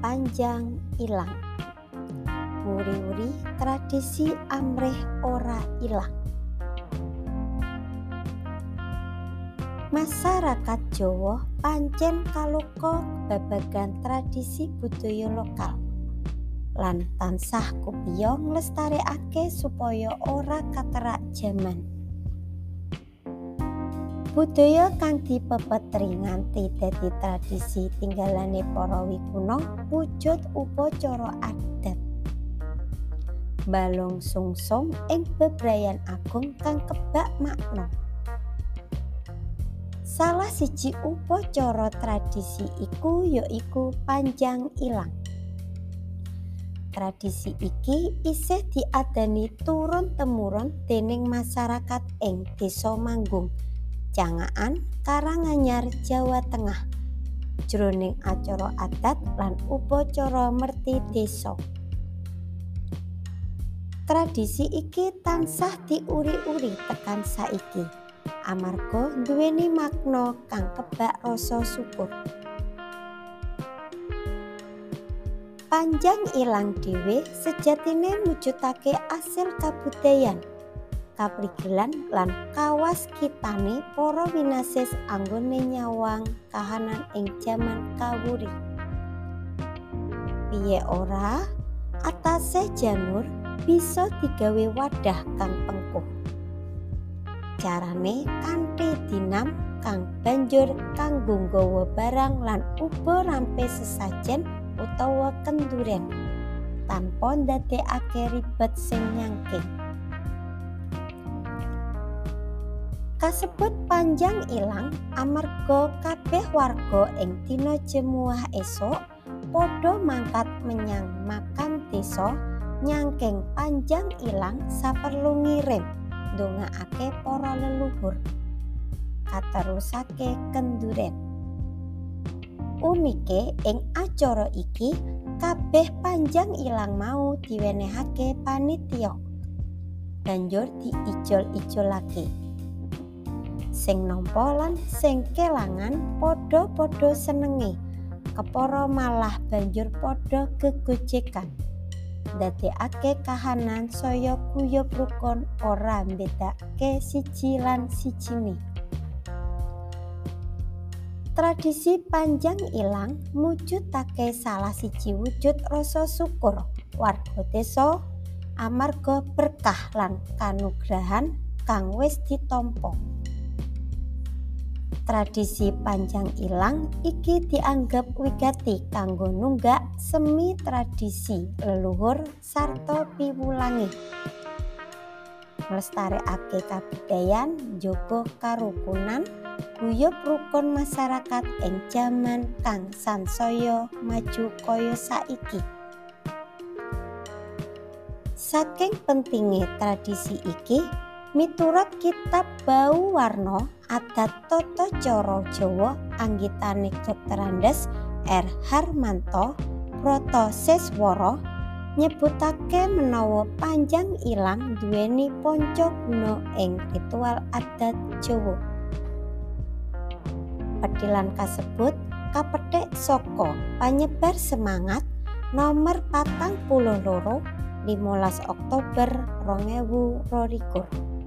panjang ilang. Wuri-wuri tradisi amrih ora ilang. Masyarakat Jawa pancen kaluka babagan tradisi budaya lokal lan tansah kupiya nglestarekake supaya ora katerak jaman. Budaya kang dipepetri nganti dadi tradisi tinggalane para wikuno wujud upacara adat. Balung sungsung ing bebrayan agung kang kebak makna. Salah siji upacara tradisi iku ya iku panjang ilang. Tradisi iki isih diadani turun temurun dening masyarakat ing Desa Manggung Cangaan Karanganyar Jawa Tengah jroning acara adat lan upacara merti desa. Tradisi iki tansah diuri-uri tekan saiki amarga duweni makna kang kebak rasa syukur. Panjang ilang dhewe sejatine mujudake asil kabudayan kaprigelan lan kawas kitane para winasis anggone nyawang kahanan ing jaman kawuri. Piye ora, atase janur bisa digawe wadah kang pengkuh. Carane kanthi dinam kang banjur kanggo nggawa barang lan uga rampe sesajen utawa kenduren tanpa ndadekake ribet sing nyangking. Kasebut panjang ilang amarga kabeh warga ing dina jemuah esok padha mangkat menyang makam desa nyangking panjang ilang saperlu ngirim ndongaake para leluhur. Katerusake kenduren. Unike ing acara iki kabeh panjang ilang mau diwenehake panitia. Banjur diijol-ijolake sing nampa lan sing kelangan padha-padha senenge kepara malah banjur padha gegojekan ndadekake kahanan saya guyub rukun ora mbedakake siji lan sijine. Tradisi panjang ilang mujudake salah siji wujud rasa syukur. Warga desa amarga berkah lan kanugrahan kang wis ditampa. Tradisi panjang ilang iki dianggap wigati kanggo nunggak semi tradisi leluhur sarta piwulangi. Nglestarekake kabudayan njogo karukunan guyub rukun masyarakat ing jaman kang sansaya maju kaya saiki. Saking pentinge tradisi iki miturut kitab bau warna adat Toto Coro Jawa anggitane Dr. R. Harmanto Proto Sesworo nyebutake menawa panjang ilang duweni ponco guna ing ritual adat Jawa. Petilan kasebut kapetik saka panyebar semangat nomor patang puluh loro 15 Oktober 2022.